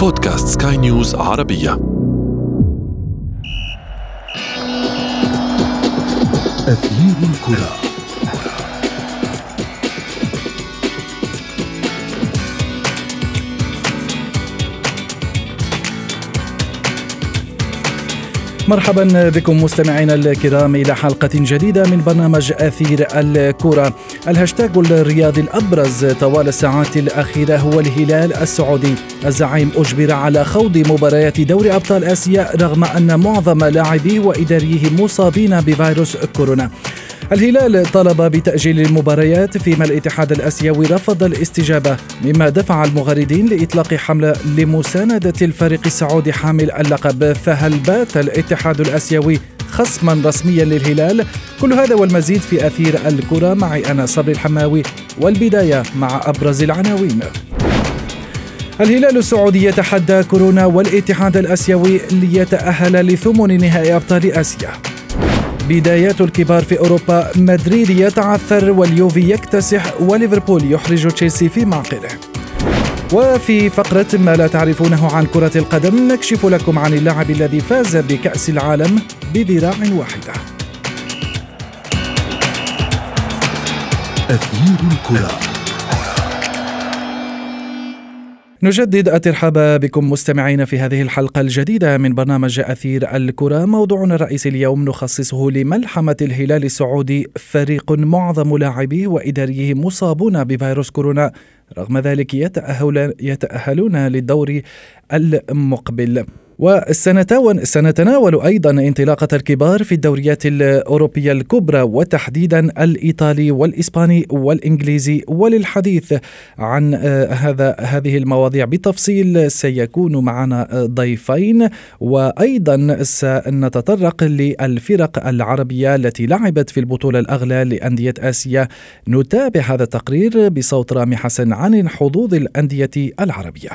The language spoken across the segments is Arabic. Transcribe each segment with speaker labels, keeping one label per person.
Speaker 1: بودكاست سكاي نيوز عربية.
Speaker 2: أثير الكرة. مرحبا بكم مستمعينا الكرام إلى حلقة جديدة من برنامج أثير الكرة. الهاشتاج الرياضي الأبرز طوال الساعات الأخيرة هو الهلال السعودي. الزعيم أجبر على خوض مباريات دوري أبطال آسيا رغم أن معظم لاعبيه وإداريه مصابين بفيروس كورونا. الهلال طلب بتأجيل المباريات فيما الاتحاد الآسيوي رفض الاستجابة مما دفع المغردين لإطلاق حملة لمساندة الفريق السعودي حامل اللقب. فهل بات الاتحاد الآسيوي خصما رسميا للهلال؟ كل هذا والمزيد في أثير الكرة معي أنا صبري الحماوي والبداية مع أبرز العناوين. الهلال السعودي يتحدى كورونا والاتحاد الأسيوي ليتأهل لثمن نهائي أبطال آسيا. بدايات الكبار في أوروبا مدريد يتعثر واليوفي يكتسح وليفربول يحرج تشيلسي في معقله وفي فقرة ما لا تعرفونه عن كرة القدم نكشف لكم عن اللاعب الذي فاز بكأس العالم بذراع واحدة. أثير الكرة. نجدد الترحاب بكم مستمعين في هذه الحلقة الجديدة من برنامج أثير الكرة. موضوعنا الرئيسي اليوم نخصصه لملحمة الهلال السعودي فريق معظم لاعبيه وإداريه مصابون بفيروس كورونا. رغم ذلك يتأهلون للدور المقبل. وسنتناول أيضا انطلاقة الكبار في الدوريات الأوروبية الكبرى وتحديدا الإيطالي والإسباني والإنجليزي وللحديث عن آه، هذا هذه المواضيع. بتفصيل سيكون معنا ضيفين وأيضا سنتطرق للفرق العربية التي لعبت في البطولة الأغلى لأندية آسيا. نتابع هذا التقرير بصوت رامي حسن عن حظوظ الأندية العربية.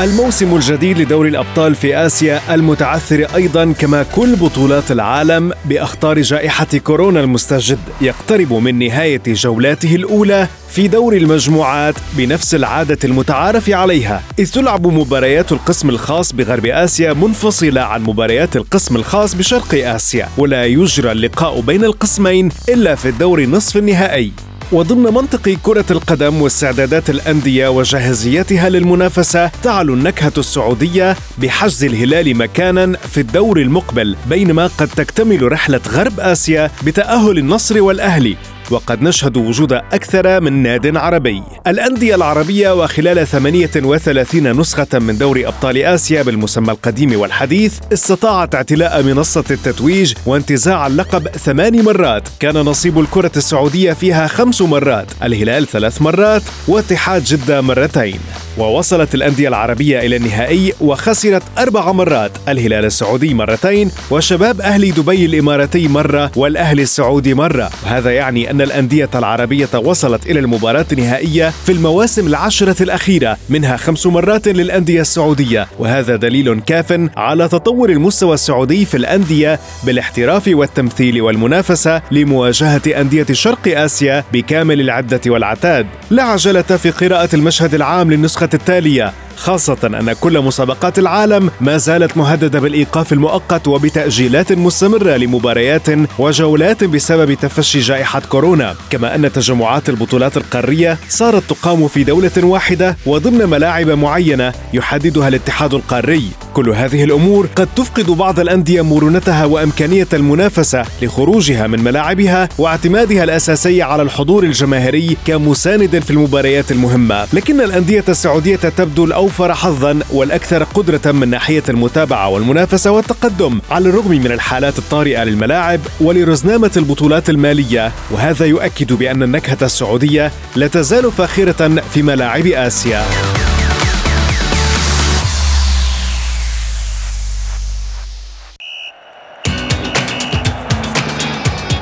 Speaker 3: الموسم الجديد لدوري الأبطال في آسيا المتعثر أيضا كما كل بطولات العالم بأخطار جائحة كورونا المستجد يقترب من نهاية جولاته الأولى في دور المجموعات بنفس العادة المتعارف عليها. إذ تلعب مباريات القسم الخاص بغرب آسيا منفصلة عن مباريات القسم الخاص بشرق آسيا ولا يجرى اللقاء بين القسمين إلا في الدور نصف النهائي. وضمن منطق كرة القدم واستعدادات الأندية وجاهزيتها للمنافسة تعلو النكهة السعودية بحجز الهلال مكانا في الدور المقبل بينما قد تكتمل رحلة غرب آسيا بتأهل النصر والأهلي. وقد نشهد وجود أكثر من ناد عربي. الأندية العربية وخلال 38 نسخة من دوري أبطال آسيا بالمسمى القديم والحديث استطاعت اعتلاء منصة التتويج وانتزاع اللقب ثمان مرات. كان نصيب الكرة السعودية فيها خمس مرات الهلال ثلاث مرات واتحاد جدة مرتين. ووصلت الأندية العربية إلى النهائي وخسرت أربع مرات الهلال السعودي مرتين وشباب أهلي دبي الإماراتي مرة والأهلي السعودي مرة. وهذا يعني أن الأندية العربية وصلت إلى المباراة النهائية في المواسم العشرة الأخيرة منها خمس مرات للأندية السعودية. وهذا دليل كاف على تطور المستوى السعودي في الأندية بالاحتراف والتمثيل والمنافسة لمواجهة أندية شرق آسيا بكامل العدة والعتاد لا عجلة في قراءة المشهد العام للنسخة التالية. خاصة أن كل مسابقات العالم ما زالت مهددة بالإيقاف المؤقت وبتأجيلات مستمرة لمباريات وجولات بسبب تفشي جائحة كورونا. كما أن تجمعات البطولات القارية صارت تقام في دولة واحدة وضمن ملاعب معينة يحددها الاتحاد القاري. كل هذه الأمور قد تفقد بعض الأندية مرونتها وإمكانية المنافسة لخروجها من ملاعبها واعتمادها الأساسي على الحضور الجماهيري كمساند في المباريات المهمة. لكن الأندية السعودية تبدو الأول الأوفر حظا والأكثر قدرة من ناحية المتابعة والمنافسة والتقدم على الرغم من الحالات الطارئة للملاعب ولرزنامة البطولات المالية. وهذا يؤكد بأن النكهة السعودية لا تزال فاخرة في ملاعب آسيا.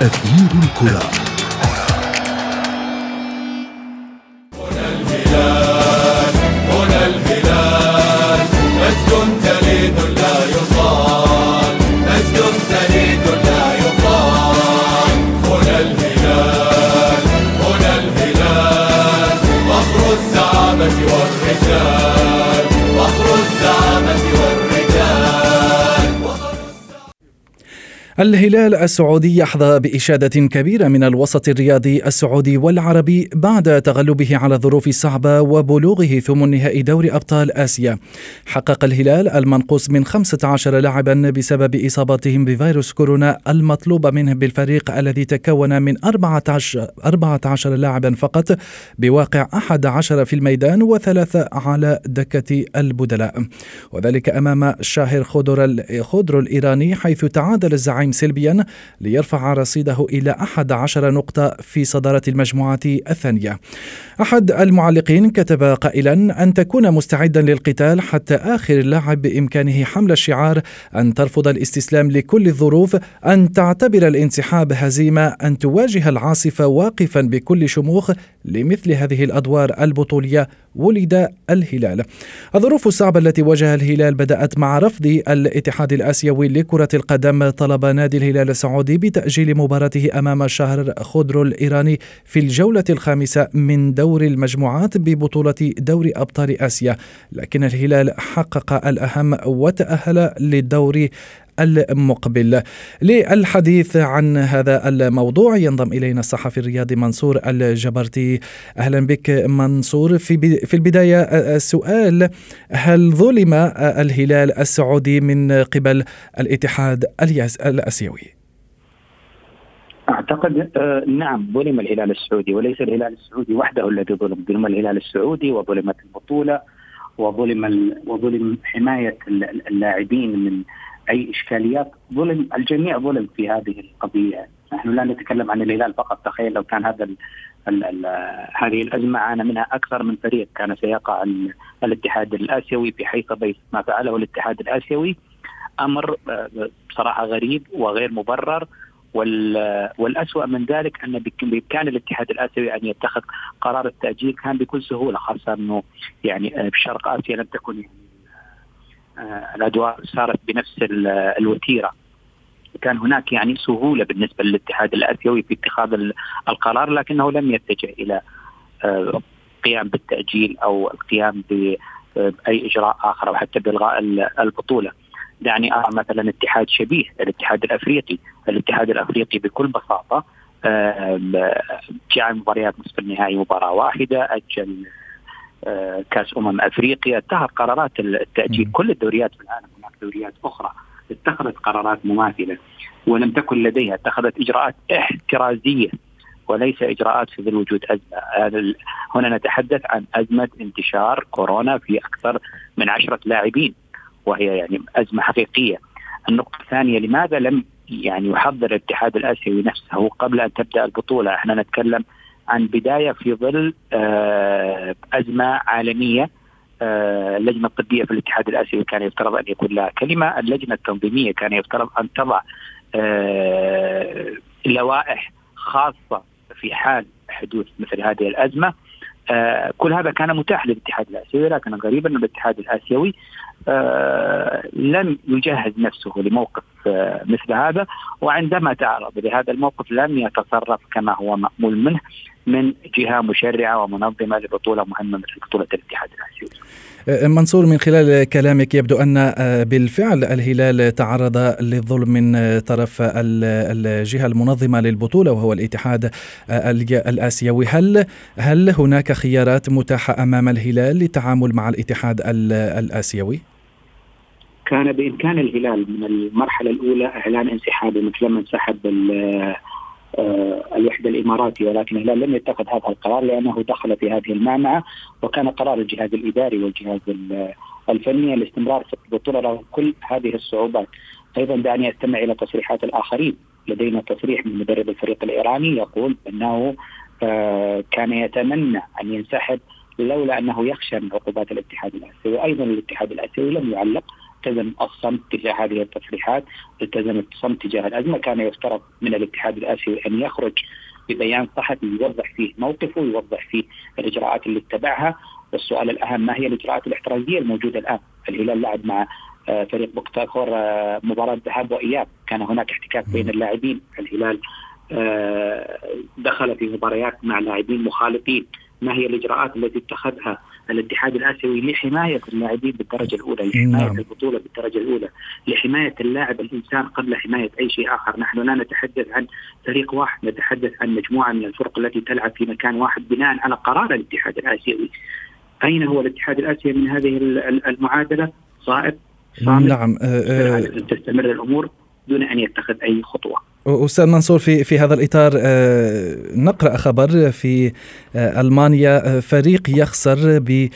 Speaker 2: أثير الكرة. الهلال السعودي يحظى بإشادة كبيرة من الوسط الرياضي السعودي والعربي بعد تغلبه على الظروف الصعبة وبلوغه ثم نهائي دوري أبطال آسيا. حقق الهلال المنقوص من 15 لاعبا بسبب إصابتهم بفيروس كورونا المطلوب منه بالفريق الذي تكون من 14, 14 لاعبا فقط بواقع 11 في الميدان وثلاثة على دكة البدلاء. وذلك أمام شاهر خضر الإيراني حيث تعادل الزعيم العام سلبيا ليرفع رصيده إلى 11 نقطة في صدارة المجموعة الثانية. أحد المعلقين كتب قائلا أن تكون مستعدا للقتال حتى آخر لاعب بإمكانه حمل الشعار أن ترفض الاستسلام لكل الظروف أن تعتبر الانسحاب هزيمة أن تواجه العاصفة واقفا بكل شموخ لمثل هذه الأدوار البطولية ولد الهلال. الظروف الصعبة التي واجهها الهلال بدأت مع رفض الاتحاد الآسيوي لكرة القدم. طلب نادي الهلال السعودي بتأجيل مباراته أمام شهر خضر الإيراني في الجولة الخامسة من دور المجموعات ببطولة دوري أبطال آسيا. لكن الهلال حقق الأهم وتأهل للدور المقبل. للحديث عن هذا الموضوع ينضم إلينا الصحفي الرياضي منصور الجبرتي. أهلا بك منصور. في في البداية السؤال هل ظلم الهلال السعودي من قبل الاتحاد الآسيوي؟
Speaker 4: أعتقد آه نعم ظلم الهلال السعودي وليس الهلال السعودي وحده الذي ظلم، ظلم الهلال السعودي وظلمت البطولة وظلم وظلم حماية اللاعبين من أي إشكاليات ظلم الجميع ظلم في هذه القضية. نحن لا نتكلم عن الهلال فقط. تخيل لو كان هذا هذه الأزمة عانى منها أكثر من فريق كان سيقع الاتحاد الآسيوي بحيث ما فعله الاتحاد الآسيوي. أمر بصراحة غريب وغير مبرر. والأسوأ من ذلك أن بإمكان الاتحاد الآسيوي أن يتخذ قرار التأجيل كان بكل سهولة خاصة أنه يعني في شرق آسيا لم تكن يعني آه، الأدوار صارت بنفس الوتيرة كان هناك يعني سهولة بالنسبة للاتحاد الآسيوي في اتخاذ القرار لكنه لم يتجه إلى القيام آه، بالتأجيل أو القيام باي إجراء آخر أو حتى بإلغاء البطولة. دعني أرى مثلا اتحاد شبيه الاتحاد الأفريقي، الاتحاد الأفريقي بكل بساطة جعل مباريات نصف النهائي مباراة واحدة، أجل آه، كأس أمم أفريقيا اتخذ قرارات التاجيل كل الدوريات في العالم هناك دوريات أخرى اتخذت قرارات مماثلة ولم تكن لديها اتخذت إجراءات احترازية وليس إجراءات في ظل وجود أزمة. هنا نتحدث عن أزمة انتشار كورونا في أكثر من عشرة لاعبين وهي يعني أزمة حقيقية. النقطة الثانية لماذا لم يعني يحضر الاتحاد الآسيوي نفسه قبل أن تبدأ البطولة؟ إحنا نتكلم عن بداية في ظل آه، أزمة عالمية آه، اللجنه الطبيه في الاتحاد الآسيوي كان يفترض أن يكون لها كلمة، اللجنة التنظيمية كان يفترض أن تضع آه، لوائح خاصة في حال حدوث مثل هذه الأزمة. كل هذا كان متاح للاتحاد الآسيوي لكن الغريب أن الاتحاد الآسيوي لم يجهز نفسه لموقف مثل هذا. وعندما تعرض لهذا الموقف لم يتصرف كما هو مأمول منه. من جهة مشرعة ومنظمة لبطولة مهمة مثل بطولة الاتحاد الآسيوي.
Speaker 2: أه، منصور من خلال كلامك يبدو أن أه، بالفعل الهلال تعرض للظلم من طرف الجهة المنظمة للبطولة وهو الاتحاد أه، الآسيوي، هل هل هناك خيارات متاحة أمام الهلال للتعامل مع الاتحاد الآسيوي؟
Speaker 4: كان بإمكان الهلال من المرحلة الأولى إعلان انسحابه مثل ما انسحب الوحده الإماراتي ولكن الهلال لم يتخذ هذا القرار لأنه دخل في هذه المانعة وكان قرار الجهاز الإداري والجهاز الفني الاستمرار في البطولة رغم كل هذه الصعوبات. أيضا دعني أستمع إلى تصريحات الآخرين، لدينا تصريح من مدرب الفريق الإيراني يقول إنه آه، كان يتمنى أن ينسحب لولا أنه يخشى من عقوبات الاتحاد الآسيوي، أيضا الاتحاد الآسيوي لم يعلق التزم الصمت تجاه هذه التصريحات التزم الصمت تجاه الأزمة. كان يفترض من الاتحاد الآسيوي أن يخرج ببيان صحفي يوضح فيه موقفه ويوضح فيه الإجراءات اللي اتبعها. والسؤال الأهم ما هي الإجراءات الاحترازية الموجودة الآن؟ الهلال لعب مع آه، فريق بوكتاكور آه، مباراة ذهاب وإياب. كان هناك احتكاك بين اللاعبين. الهلال آه، دخل في مباريات مع لاعبين مخالطين. ما هي الإجراءات التي اتخذها الاتحاد الآسيوي لحماية اللاعبين بالدرجة الأولى، لحماية نعم. البطولة بالدرجة الأولى، لحماية اللاعب الإنسان قبل حماية أي شيء آخر، نحن لا نتحدث عن فريق واحد، نتحدث عن مجموعة من الفرق التي تلعب في مكان واحد بناء على قرار الاتحاد الآسيوي. أين هو الاتحاد الآسيوي من هذه المعادلة؟ صائب
Speaker 2: صامت نعم أه
Speaker 4: أه تستمر الأمور دون أن يتخذ أي خطوة.
Speaker 2: أستاذ منصور في في هذا الإطار آه، نقرأ خبر في آه، ألمانيا آه، فريق يخسر ب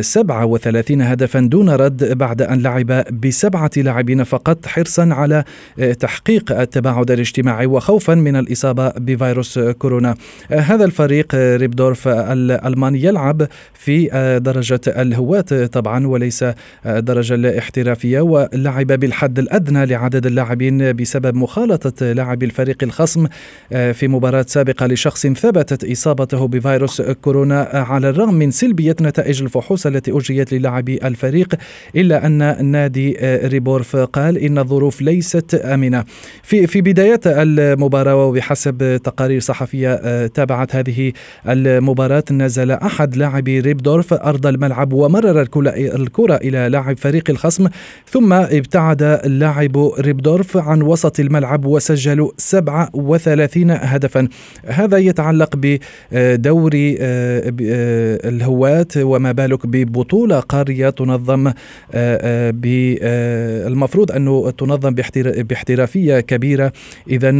Speaker 2: 37 هدفا دون رد بعد أن لعب بسبعة لاعبين فقط حرصا على تحقيق التباعد الاجتماعي وخوفا من الإصابة بفيروس كورونا. هذا الفريق ريبدورف الألماني يلعب في درجة الهواة طبعا وليس الدرجه الاحترافية ولعب بالحد الأدنى لعدد اللاعبين بسبب مخالطة لاعب لاعبي الفريق الخصم آه، في مباراة سابقة لشخص ثبتت إصابته بفيروس كورونا على الرغم من سلبية نتائج الفحوص التي أجريت للاعبي الفريق إلا أن نادي آه، ريبورف قال إن الظروف ليست آمنة. في في بداية المباراة وبحسب تقارير صحفية آه، تابعت هذه المباراة نزل أحد لاعبي ريبدورف أرض الملعب ومرر الكرة إلى لاعب فريق الخصم ثم ابتعد لاعب ريبدورف عن وسط الملعب وسجل سجلوا 37 هدفا. هذا يتعلق بدوري آه، آه، الهواة وما بالك ببطولة قارية تنظم آه، المفروض أنه تنظم باحترافية كبيرة. إذا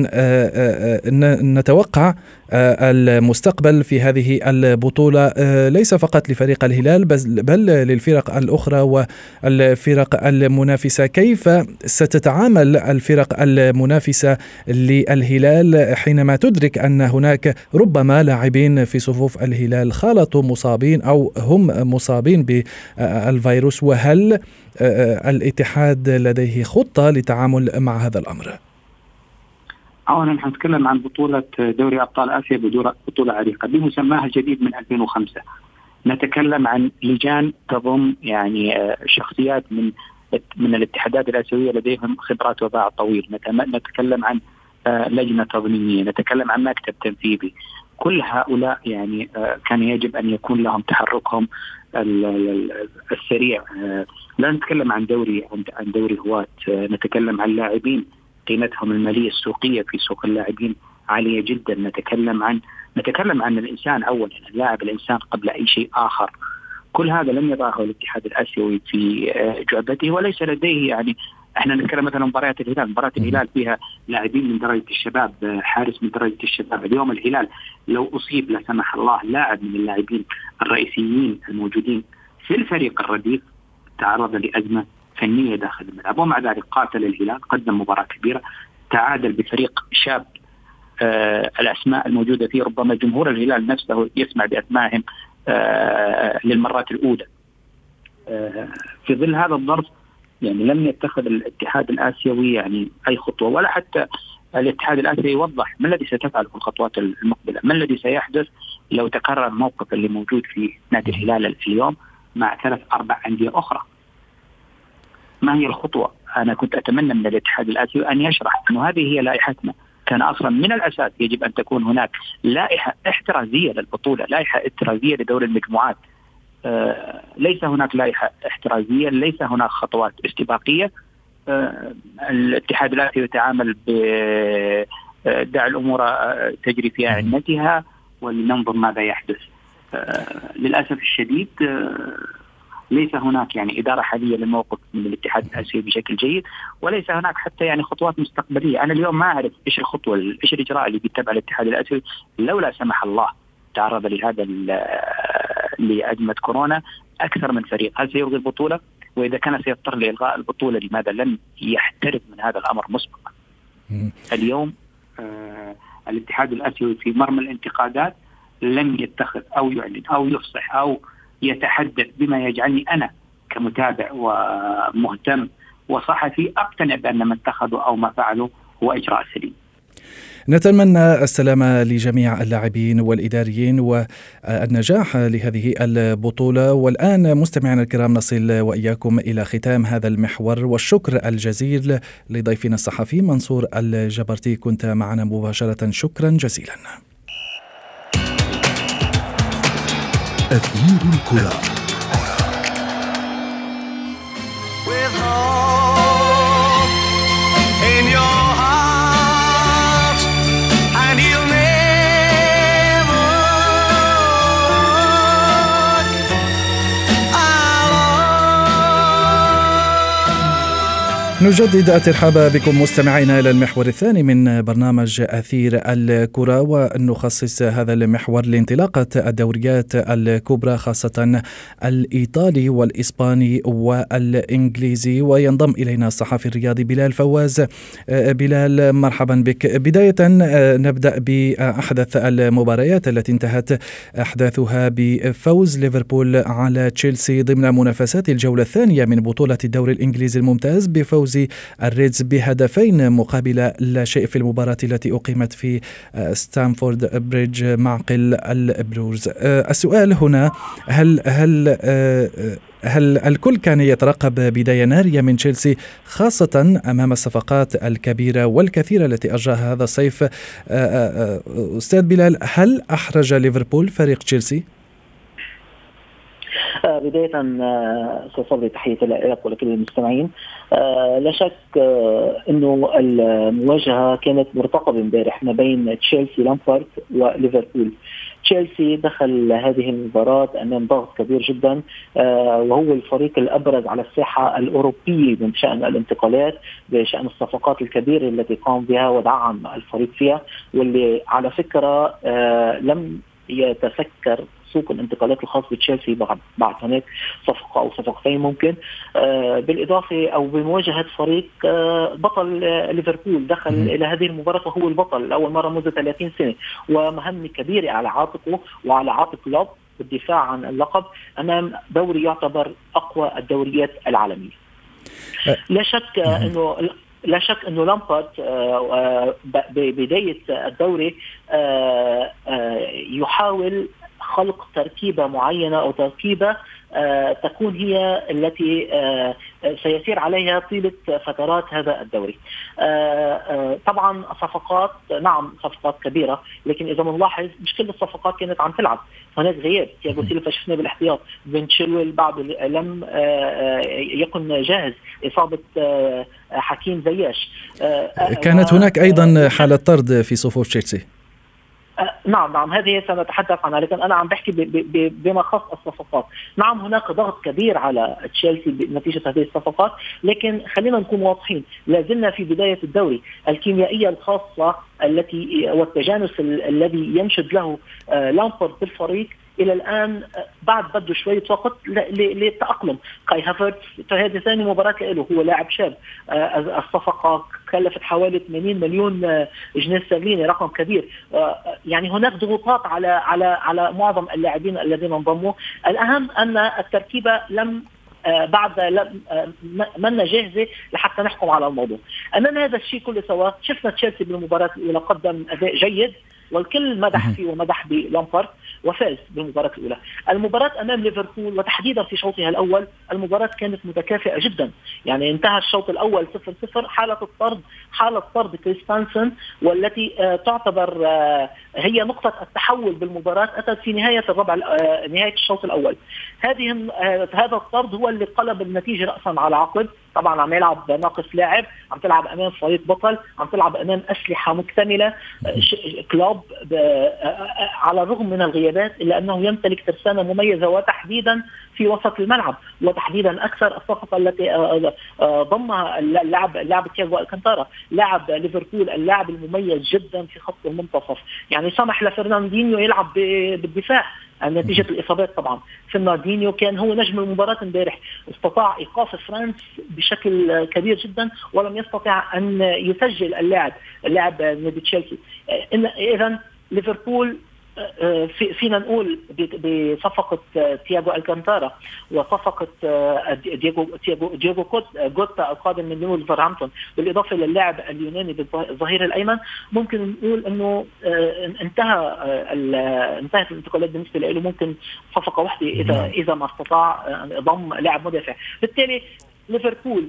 Speaker 2: نتوقع المستقبل في هذه البطولة. ليس فقط لفريق الهلال بل للفرق الأخرى والفرق المنافسة. كيف ستتعامل الفرق المنافسة للهلال حينما تدرك أن هناك ربما لاعبين في صفوف الهلال خالطوا مصابين أو هم مصابين بالفيروس؟ وهل الاتحاد لديه خطة للتعامل مع هذا الأمر؟
Speaker 4: اولا نتكلم عن بطولة دوري أبطال آسيا بطولة عريقة بمسماها الجديد من 2005 نتكلم عن لجان تضم يعني شخصيات من من الاتحادات الآسيوية لديهم خبرات وباع طويل. نتكلم عن آه، لجنة تضمينية نتكلم عن مكتب تنفيذي. كل هؤلاء يعني آه، كان يجب أن يكون لهم تحركهم السريع. آه، لا نتكلم عن دوري عن دوري هواة نتكلم عن لاعبين قيمتهم المالية السوقية في سوق اللاعبين عالية جدا. نتكلم عن نتكلم عن الإنسان اولا اللاعب الإنسان قبل أي شيء آخر. كل هذا لم يضعه الاتحاد الآسيوي في جعبته وليس لديه يعني إحنا نتكلم مثلا مباريات الهلال، مباراة الهلال فيها لاعبين من درجة الشباب، حارس من درجة الشباب، اليوم الهلال لو أصيب لا سمح الله لاعب من اللاعبين الرئيسيين الموجودين في الفريق الرديف تعرض لأزمة فنية داخل الملعب. ومع ذلك قاتل الهلال قدم مباراة كبيرة تعادل بفريق شاب آه الأسماء الموجودة فيه. ربما جمهور الهلال نفسه يسمع بأسمائهم آه للمرات الأولى. آه في ظل هذا الظرف يعني لم يتخذ الاتحاد الآسيوي يعني أي خطوة ولا حتى الاتحاد الآسيوي يوضح ما الذي ستفعله في الخطوات المقبلة، ما الذي سيحدث لو تكرر الموقف اللي موجود في نادي الهلال اليوم مع ثلاث أربع أندية أخرى. ما هي الخطوة؟ أنا كنت أتمنى من الاتحاد الآسيوي أن يشرح انه هذه هي لائحتنا، كان أصلا من الأساس يجب أن تكون هناك لائحة احترازية للبطولة، لائحة احترازية لدور المجموعات، آه، ليس هناك لائحة احترازية، ليس هناك خطوات استباقية. آه، الاتحاد الآسيوي يتعامل ب آه، دع الأمور تجري في اعنتها ولننظر ماذا يحدث. للأسف الشديد ليس هناك يعني إدارة حالية للموقف من الاتحاد الآسيوي بشكل جيد وليس هناك حتى يعني خطوات مستقبلية، أنا اليوم ما أعرف إيش الخطوة إيش الإجراء اللي بيتبعه الاتحاد الآسيوي. لو لا سمح الله تعرض لهذا لأزمة كورونا أكثر من فريق. هل سيلغي البطولة؟ وإذا كان سيضطر لإلغاء البطولة لماذا لم يحترف من هذا الأمر مسبقا؟ اليوم آه الاتحاد الآسيوي في مرمى الانتقادات لم يتخذ أو يعلن أو يفصح أو يتحدث بما يجعلني أنا كمتابع ومهتم وصحفي أقتنع بأن ما اتخذوا أو ما فعلوا هو إجراء سليم.
Speaker 2: نتمنى السلامة لجميع اللاعبين والإداريين والنجاح لهذه البطولة. والآن مستمعينا الكرام نصل وإياكم إلى ختام هذا المحور والشكر الجزيل لضيفنا الصحفي منصور الجبرتي. كنت معنا مباشرة شكرا جزيلا.
Speaker 1: أثير الكرة.
Speaker 2: نجدد الترحاب بكم مستمعينا إلى المحور الثاني من برنامج أثير الكرة ونخصص هذا المحور لانطلاقة الدوريات الكبرى خاصة الإيطالي والإسباني والإنجليزي. وينضم إلينا الصحفي الرياضي بلال فواز. بلال مرحبا بك. بداية نبدأ بأحدث المباريات التي انتهت أحداثها بفوز ليفربول على تشيلسي ضمن منافسات الجولة الثانية من بطولة الدوري الإنجليزي الممتاز بفوز فوز الريدز بهدفين مقابل لا شيء في المباراة التي أقيمت في آه، ستانفورد بريدج معقل البلوز آه، السؤال هنا هل هل آه، هل الكل كان يترقب بداية نارية من تشيلسي خاصة أمام الصفقات الكبيرة والكثيرة التي أجراها هذا الصيف أستاذ بلال هل أحرج ليفربول فريق تشيلسي؟
Speaker 5: آه، بداية أستاذ صبري تحية لك ولكل المستمعين. آه، لا شك آه، إنه المواجهة كانت مرتقبة امبارح ما بين تشيلسي لامبارت وليفربول. تشيلسي دخل هذه المباراة أمام ضغط كبير جدا وهو الفريق الأبرز على الساحة الأوروبية من شأن الانتقالات بشأن الصفقات الكبيرة التي قام بها ودعم الفريق فيها واللي على فكرة لم يتفكر سوق الانتقالات الخاص بتشيلسي بعد بعد هناك صفقة أو صفقتين ممكن آه بالإضافة أو بمواجهة فريق آه بطل آه ليفربول دخل م. إلى هذه المباراة وهو البطل لأول مرة منذ 30 سنة ومهمه كبيره على عاتقه وعلى عاتق كلوب بالدفاع عن اللقب أمام دوري يعتبر أقوى الدوريات العالمية. أه. لا شك إنه لا شك إنه لامبارد ببدايه الدوري يحاول خلق تركيبة معينة أو تركيبة آه تكون هي التي آه سيسير عليها طيلة فترات هذا الدوري. آه, طبعا صفقات نعم صفقات كبيرة لكن إذا بنلاحظ مش كل الصفقات كانت عم تلعب، هناك غياب، تياجو سيلفا شفناه بالاحتياط، بن تشيلويل بعد لم يكن جاهز، إصابة حكيم زياش.
Speaker 2: كانت هناك أيضا حالة طرد في صفوف تشيلسي.
Speaker 5: أه، نعم نعم هذه سنتحدث عنها لكن أنا عم بحكي بما خص الصفقات. نعم هناك ضغط كبير على تشيلسي نتيجه هذه الصفقات لكن خلينا نكون واضحين لا زلنا في بداية الدوري. الكيميائية الخاصة التي والتجانس الذي ينشد له أه، لامبورد بالفريق إلى الآن بعد بده شوية وقت للتأقلم. كاي هافرتس هذه ثاني مباراة له هو لاعب شاب. آه، الصفقة كلفت حوالي 80 مليون آه، جنيه استرليني رقم كبير. آه، يعني هناك ضغوطات على على على معظم اللاعبين الذين انضموا. الأهم أن التركيبه لم بعد منا جاهزة لحتى نحكم على الموضوع. أمام هذا الشيء كله سوا شفنا تشيلسي بالمباراة الأولى قدم أداء جيد والكل مدح فيه ومدح بلامبارد وفاز بالمباراة الأولى. المباراة أمام ليفربول وتحديدا في شوطها الأول المباراة كانت متكافئة جدا. يعني انتهى الشوط الأول 0-0 حالة الطرد حالة طرد كريستانسون والتي آه تعتبر آه هي نقطة التحول بالمباراة أتت في نهاية الربع آه نهاية الشوط الأول. هذه هذا الطرد هو اللي قلب النتيجة رأسا على عقب. طبعا عم يلعب ناقص لاعب عم تلعب أمام فريق بطل عم تلعب أمام أسلحة مكتملة كلوب على الرغم من الغيابات إلا أنه يمتلك ترسانة مميزة وتحديدا في وسط الملعب وتحديدا أكثر الصفقه التي ضمها اللاعب اللاعب تياغو ألكانتارا لاعب ليفربول اللاعب المميز جدا في خط المنتصف. يعني سمح لفرناندينيو يلعب بالدفاع. نتيجه الإصابات طبعا. فرناندينيو كان هو نجم المباراة امبارح استطاع إيقاف فيرنر بشكل كبير جدا ولم يستطع أن يسجل اللاعب اللاعب نادي تشيلسي. اذا ليفربول فينا نقول بصفقة تياجو ألكانتارا وصفقة دياجو تياجو دياجو جوتا القادم من ولفرهامبتون بالإضافة للاعب اليوناني بالظهير الأيمن ممكن نقول إنه انتهى انتهت الانتقالات بالنسبة له. ممكن صفقة واحدة اذا نعم. إذا ما استطاع ضم لاعب مدافع. بالتالي ليفربول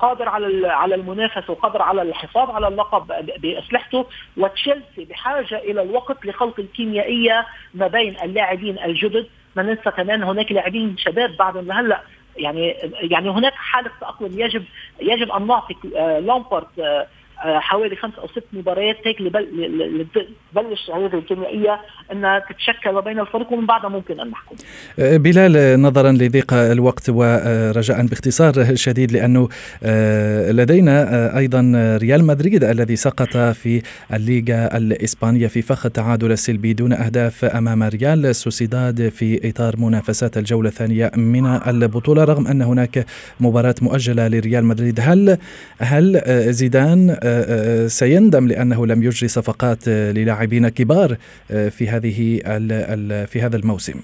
Speaker 5: قادر على على المنافسة وقادر على الحفاظ على اللقب بأسلحته وتشيلسي بحاجة إلى الوقت لخلق الكيميائية ما بين اللاعبين الجدد. ما ننسى كمان هناك لاعبين شباب بعدهم لهلا يعني يعني هناك حاله تاقلم يجب يجب أن نعطي لامبارت آه، حوالي خمس أو ست مباريات هيك تبلش هذه الكيميائيه إنها تتشكل بين الفريق ومن بعدها ممكن أن نحكم.
Speaker 2: آه، بلال نظرا لضيق الوقت ورجاء باختصار شديد لأنه آه، لدينا أيضا ريال مدريد الذي سقط في الليغا الإسبانية في فخ التعادل السلبي دون أهداف أمام ريال سوسيداد في إطار منافسات الجولة الثانية من البطولة رغم أن هناك مباراة مؤجلة لريال مدريد هل هل زيدان سيندم لأنه لم يجري صفقات للاعبين كبار في هذه في هذا الموسم.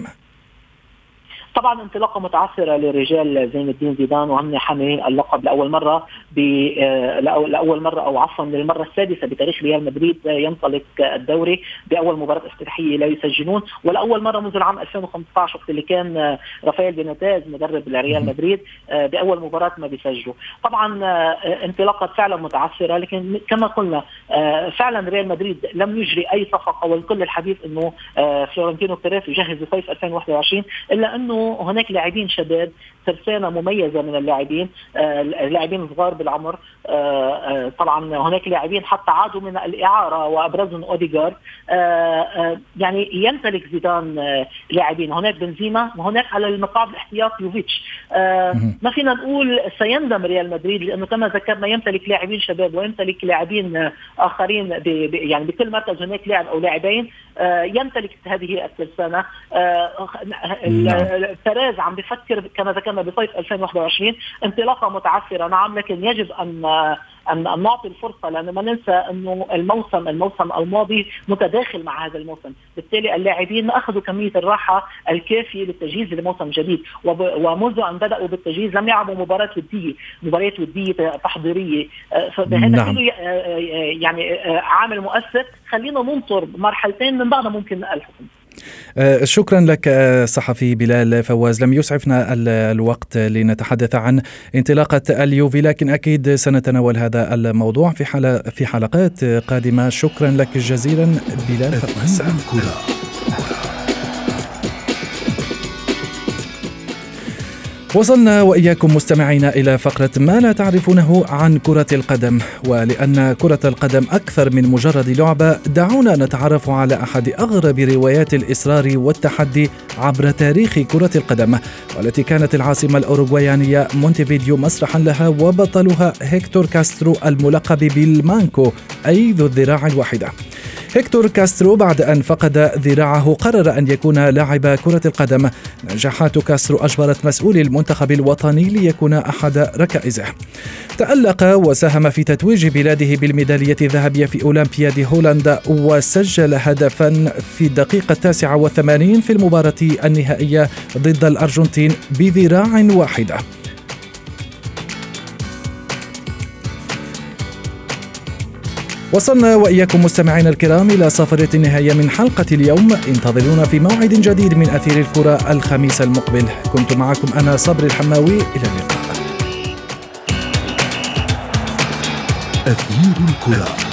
Speaker 5: طبعا انطلاقة متعثرة لرجال زين الدين زيدان وهم حاملين اللقب لأول مرة آه، لأول مرة أو عفوا للمرة السادسة بتاريخ ريال مدريد ينطلق الدوري بأول مباراة افتتاحية لا يسجلون. ولأول مرة منذ العام 2015 وقت اللي كان آه، رافائيل بيناتاز مدرب لريال مدريد آه، بأول مباراة ما بيسجلوا. طبعا انطلاقة فعلا متعثرة لكن كما قلنا فعلا ريال مدريد لم يجري أي صفقة والكل الحديث إنه فلورنتينو بيريز يجهز لصيف 2021 إلا إنه هناك لاعبين شباب ترسانة مميزة من اللاعبين آه، اللاعبين صغار بالعمر آه، آه، طبعا هناك لاعبين حتى عادوا من الإعارة وأبرزهم أوديغارد. يعني يمتلك زيدان لاعبين. هناك بنزيما وهناك على المقاعد الاحتياط يوفيتش. ما فينا نقول سيندم ريال مدريد لأنه كما ذكرنا يمتلك لاعبين شباب ويمتلك لاعبين آخرين يعني بكل مركز هناك لاعب أو لاعبين يمتلك هذه الترسانة. تراز عم بفكر كما ذكرنا بصيف 2021 انطلاقة متعثرة. نعم لكن يجب أن أن نعطي الفرصة لأنه ما ننسى أنه الموسم الموسم الماضي متداخل مع هذا الموسم، بالتالي اللاعبين ما أخذوا كمية الراحة الكافية للتجهيز لموسم جديد. ومنذ أن بدأوا بالتجهيز لم يلعبوا مباراة ودية، مباريات ودية تحضيرية. فهذا نعم. كله يعني عامل مؤثر خلينا ننطر مرحلتين من بعدها ممكن الحكم.
Speaker 2: آه، شكرا لك آه، صحفي بلال فواز. لم يسعفنا الوقت لنتحدث عن انطلاقة اليوفي لكن أكيد سنتناول هذا الموضوع في في حلقات قادمة. شكرا لك جزيلا بلال فواز. وصلنا وإياكم مستمعينا إلى فقرة ما لا تعرفونه عن كرة القدم. ولأن كرة القدم أكثر من مجرد لعبة دعونا نتعرف على أحد أغرب روايات الاصرار والتحدي عبر تاريخ كرة القدم والتي كانت العاصمة الأوروغوايانية مونتيفيديو مسرحا لها وبطلها هيكتور كاسترو الملقب بالمانكو أي ذو الذراع الواحدة. هيكتور كاسترو بعد أن فقد ذراعه قرر أن يكون لاعب كرة القدم. نجاحات كاسترو أجبرت مسؤولي المنتخب الوطني ليكون أحد ركائزه. تألق وساهم في تتويج بلاده بالميدالية الذهبية في أولمبياد هولندا وسجل هدفا في الدقيقة التاسعة والثمانين في المباراة النهائية ضد الأرجنتين بذراع واحدة. وصلنا وإياكم مستمعينا الكرام إلى صافرة النهاية من حلقة اليوم. انتظرونا في موعد جديد من أثير الكرة الخميس المقبل. كنت معكم أنا صبري الحماوي. إلى اللقاء.
Speaker 1: أثير الكرة.